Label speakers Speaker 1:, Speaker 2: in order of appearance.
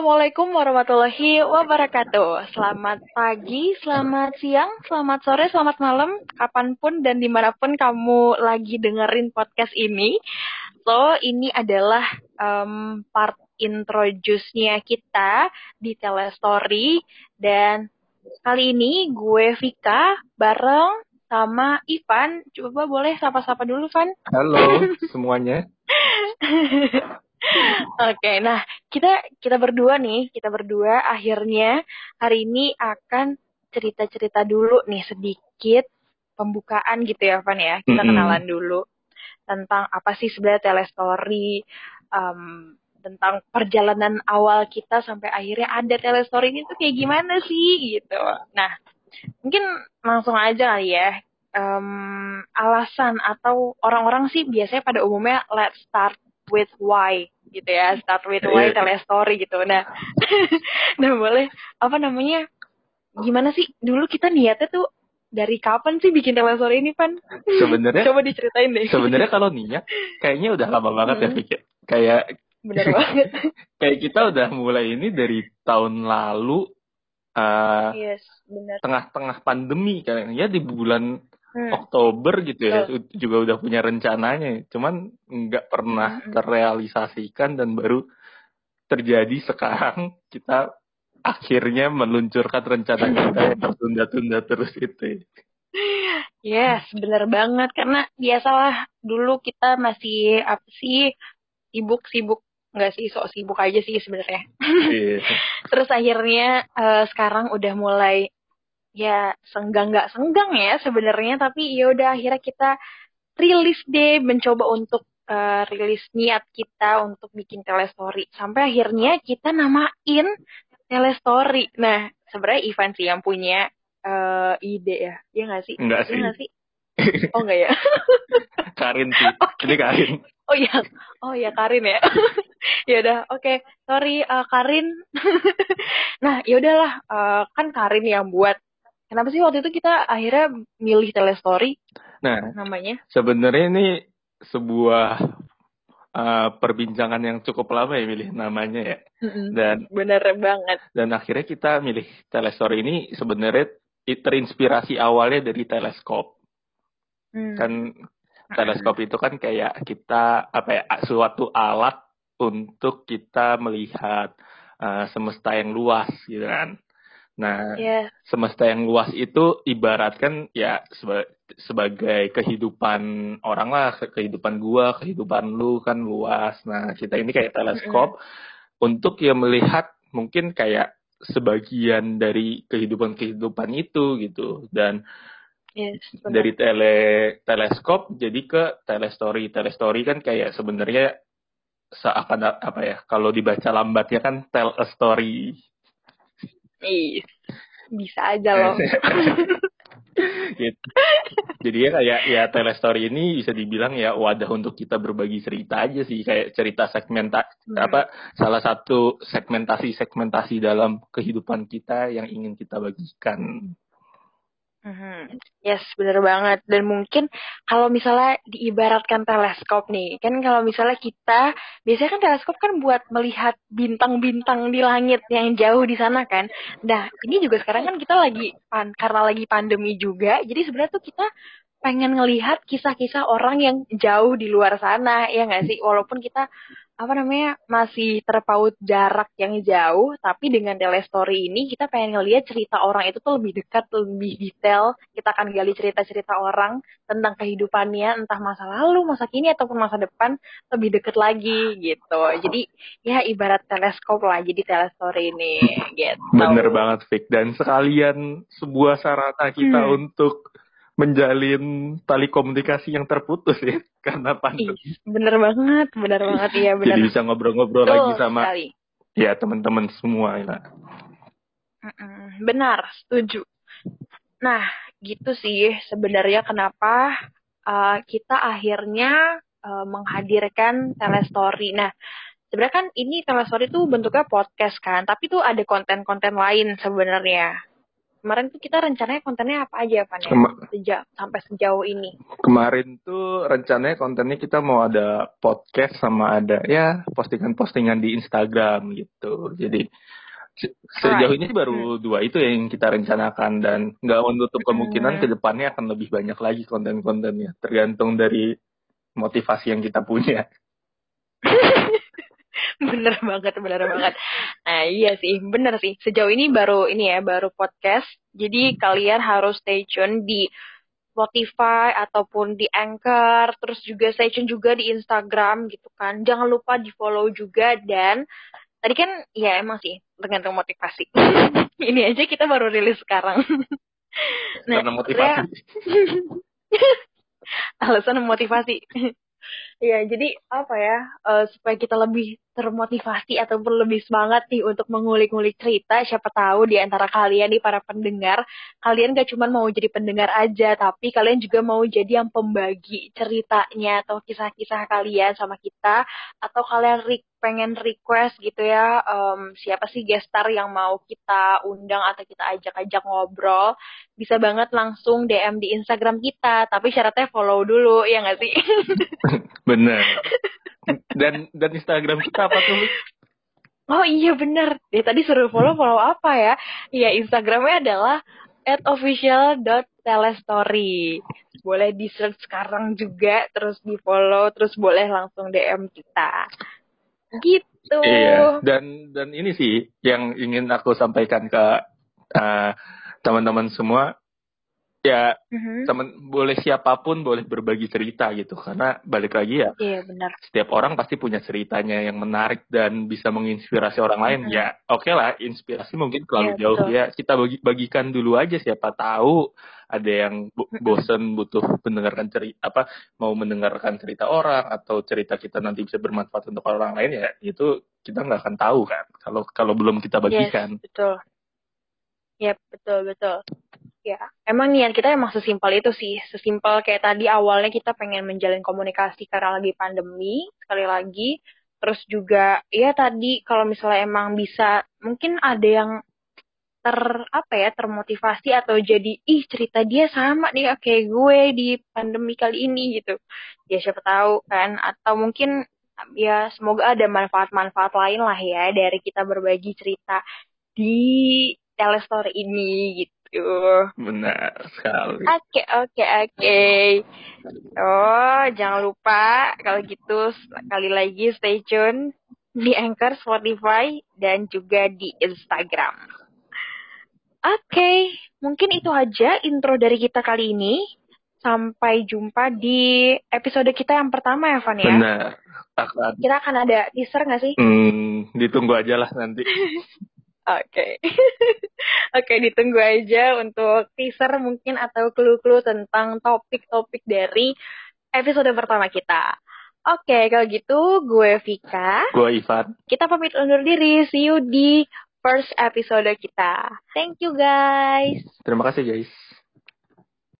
Speaker 1: Assalamualaikum warahmatullahi wabarakatuh. Selamat pagi, selamat siang, selamat sore, selamat malam, kapan pun dan di mana pun kamu lagi dengerin podcast ini. So, ini adalah um, part introduce-nya kita di Telestory. Dan kali ini gue Vika bareng sama Ivan. Coba boleh sapa-sapa dulu, Van?
Speaker 2: Halo semuanya.
Speaker 1: Oke, nah kita kita berdua nih, kita berdua akhirnya hari ini akan cerita-cerita dulu nih sedikit pembukaan gitu ya, Van ya. Kita
Speaker 2: Mm-mm.
Speaker 1: kenalan dulu tentang apa sih sebenarnya telestory, um, tentang perjalanan awal kita sampai akhirnya ada telestory ini tuh kayak gimana sih gitu. Nah, mungkin langsung aja kali ya. Um, alasan atau orang-orang sih biasanya pada umumnya let's start with why gitu ya. Start with why
Speaker 2: Iya.
Speaker 1: telestory gitu. Nah nah boleh. Apa namanya? Gimana sih? Dulu kita niatnya tuh dari kapan sih bikin telestory ini pan?
Speaker 2: Sebenarnya
Speaker 1: coba diceritain deh.
Speaker 2: sebenarnya kalau niat kayaknya udah lama banget ya
Speaker 1: Hmm.
Speaker 2: pikir. Kayak
Speaker 1: bener banget.
Speaker 2: kayak kita udah mulai ini dari tahun lalu eh
Speaker 1: yes
Speaker 2: tengah-tengah pandemi kayaknya di bulan
Speaker 1: Hmm.
Speaker 2: Oktober gitu ya juga udah punya rencananya. Cuman nggak pernah
Speaker 1: Hmm.
Speaker 2: terrealisasikan dan baru terjadi sekarang kita akhirnya meluncurkan rencana kita yang tertunda-tunda terus itu.
Speaker 1: yes bener banget karena biasalah dulu kita masih apa sih sibuk sibuk nggak sih sok sibuk aja sih sebenarnya
Speaker 2: Iya.
Speaker 1: Terus akhirnya eh, sekarang udah mulai ya senggang nggak senggang ya sebenarnya tapi ya udah akhirnya kita rilis deh mencoba untuk eh, rilis niat kita untuk bikin telestory sampai akhirnya kita namain telestory. Nah sebenarnya Ivan sih yang punya eh, ide ya, ya nggak sih? Iya
Speaker 2: sih.
Speaker 1: nggak sih? Oh nggak ya?
Speaker 2: Karin sih. Ini Karin.
Speaker 1: Oh iya, oh ya Karin ya. ya udah, oke. Sorry eh, Karin. nah, ya udahlah, eh, kan Karin yang buat. Kenapa sih waktu itu kita akhirnya milih telestory
Speaker 2: Nah,
Speaker 1: namanya?
Speaker 2: sebenarnya ini sebuah uh, perbincangan yang cukup lama ya milih namanya ya. Dan
Speaker 1: Bener banget.
Speaker 2: dan akhirnya kita milih telestory ini sebenarnya terinspirasi awalnya dari teleskop.
Speaker 1: Hmm.
Speaker 2: Kan teleskop itu kan kayak kita apa ya suatu alat untuk kita melihat uh, semesta yang luas gitu kan. Nah,
Speaker 1: Ya,
Speaker 2: semesta yang luas itu ibaratkan ya seba- sebagai kehidupan orang lah, ke- kehidupan gua, kehidupan lu kan luas. Nah, kita ini kayak teleskop untuk ya melihat mungkin kayak sebagian dari kehidupan-kehidupan itu gitu. Dan
Speaker 1: yes, bener.
Speaker 2: dari tele teleskop jadi ke telestory. Telestory kan kayak sebenarnya seakan apa ya? Kalau dibaca lambatnya kan tell a story.
Speaker 1: Ih, bisa aja loh.
Speaker 2: gitu. Jadi ya kayak ya telestory ini bisa dibilang ya wadah untuk kita berbagi cerita aja sih kayak cerita segmenta
Speaker 1: Hmm.
Speaker 2: apa salah satu segmentasi segmentasi dalam kehidupan kita yang ingin kita bagikan.
Speaker 1: Mhm. Yes, bener banget. Dan mungkin kalau misalnya diibaratkan teleskop nih, kan kalau misalnya kita, biasanya kan teleskop kan buat melihat bintang-bintang di langit yang jauh di sana kan. Nah, ini juga sekarang kan kita lagi, pan, karena lagi pandemi juga, jadi sebenarnya tuh kita pengen ngelihat kisah-kisah orang yang jauh di luar sana, ya nggak sih? Walaupun kita apa namanya masih terpaut jarak yang jauh, tapi dengan telestory ini kita pengen ngelihat cerita orang itu tuh lebih dekat, lebih detail. Kita akan gali cerita-cerita orang tentang kehidupannya, entah masa lalu, masa kini ataupun masa depan lebih deket lagi gitu. Jadi ya ibarat teleskop lah, jadi telestory ini gitu.
Speaker 2: Bener banget Fik dan sekalian sebuah sarana kita
Speaker 1: Hmm.
Speaker 2: untuk menjalin tali komunikasi yang terputus ya karena pandemi.
Speaker 1: Ih, bener banget, bener banget, iya bener.
Speaker 2: Jadi bisa ngobrol-ngobrol lagi sama
Speaker 1: sekali.
Speaker 2: ya teman-teman semua ya.
Speaker 1: Benar, setuju. Nah, gitu sih sebenarnya kenapa uh, kita akhirnya uh, menghadirkan telestory. Nah, sebenarnya kan ini telestory tuh bentuknya podcast kan, tapi tuh ada konten-konten lain sebenarnya. Kemarin tuh kita rencananya kontennya apa aja, ya? Kema Sejak, sampai sejauh ini.
Speaker 2: Kemarin tuh rencananya kontennya kita mau ada podcast sama ada ya postingan-postingan di Instagram gitu. Jadi sejauh ini baru hmm. dua itu yang kita rencanakan dan nggak menutup kemungkinan hmm. ke depannya akan lebih banyak lagi konten-kontennya tergantung dari motivasi yang kita punya.
Speaker 1: bener banget, bener banget. Nah iya sih, bener sih. Sejauh ini baru ini ya, baru podcast. Jadi kalian harus stay tune di Spotify ataupun di Anchor, terus juga stay tune juga di Instagram gitu kan. Jangan lupa di follow juga dan tadi kan ya emang sih tergantung motivasi. ini aja kita baru rilis sekarang.
Speaker 2: nah, Karena motivasi.
Speaker 1: alasan motivasi. Iya, jadi apa ya, uh, supaya kita lebih termotivasi ataupun lebih semangat nih untuk mengulik-ngulik cerita, siapa tahu di antara kalian nih para pendengar, kalian gak cuma mau jadi pendengar aja, tapi kalian juga mau jadi yang pembagi ceritanya atau kisah-kisah kalian sama kita, atau kalian re pengen request gitu ya, um, siapa sih gestar yang mau kita undang atau kita ajak-ajak ngobrol, bisa banget langsung DM di Instagram kita, tapi syaratnya follow dulu, ya nggak sih?
Speaker 2: Bener. Dan dan Instagram kita apa tuh?
Speaker 1: Oh iya bener. Ya tadi suruh follow follow apa ya? Iya Instagramnya adalah at official.telestory. Boleh di search sekarang juga, terus di follow, terus boleh langsung DM kita. Gitu.
Speaker 2: Iya. Dan dan ini sih yang ingin aku sampaikan ke uh, teman-teman semua ya mm-hmm. temen boleh siapa pun boleh berbagi cerita gitu. Karena balik lagi ya
Speaker 1: iya benar.
Speaker 2: setiap orang pasti punya ceritanya yang menarik dan bisa menginspirasi orang lain. Mm-hmm. ya oke okay lah inspirasi mungkin terlalu yeah, jauh betul. ya. Kita bagi bagikan dulu aja siapa tahu ada yang bosen butuh mendengarkan cerita apa mau mendengarkan cerita orang atau cerita kita nanti bisa bermanfaat untuk orang lain ya itu kita nggak akan tahu kan kalau kalau belum kita bagikan.
Speaker 1: yes, betul. Ya betul betul Ya, emang niat kita emang sesimpel itu sih. Sesimpel kayak tadi awalnya kita pengen menjalin komunikasi karena lagi pandemi, sekali lagi. Terus juga, ya tadi kalau misalnya emang bisa, mungkin ada yang ter apa ya termotivasi atau jadi ih cerita dia sama nih kayak gue di pandemi kali ini gitu ya siapa tahu kan atau mungkin ya semoga ada manfaat-manfaat lain lah ya dari kita berbagi cerita di telestory ini gitu
Speaker 2: gitu. Benar sekali.
Speaker 1: Oke, okay, oke, okay, oke. Okay. Oh, jangan lupa kalau gitu sekali lagi stay tune di Anchor, Spotify, dan juga di Instagram. Oke, okay, mungkin itu aja intro dari kita kali ini. Sampai jumpa di episode kita yang pertama ya, Van ya?
Speaker 2: Benar.
Speaker 1: Akan. Kita akan ada teaser nggak sih?
Speaker 2: Hmm, ditunggu aja lah nanti.
Speaker 1: Oke. Okay. Oke, okay, ditunggu aja untuk teaser mungkin atau clue-clue tentang topik-topik dari episode pertama kita. Oke, okay, kalau gitu gue Vika.
Speaker 2: Gue Ivan.
Speaker 1: Kita pamit undur diri. See you di first episode kita. Thank you guys.
Speaker 2: Terima kasih guys.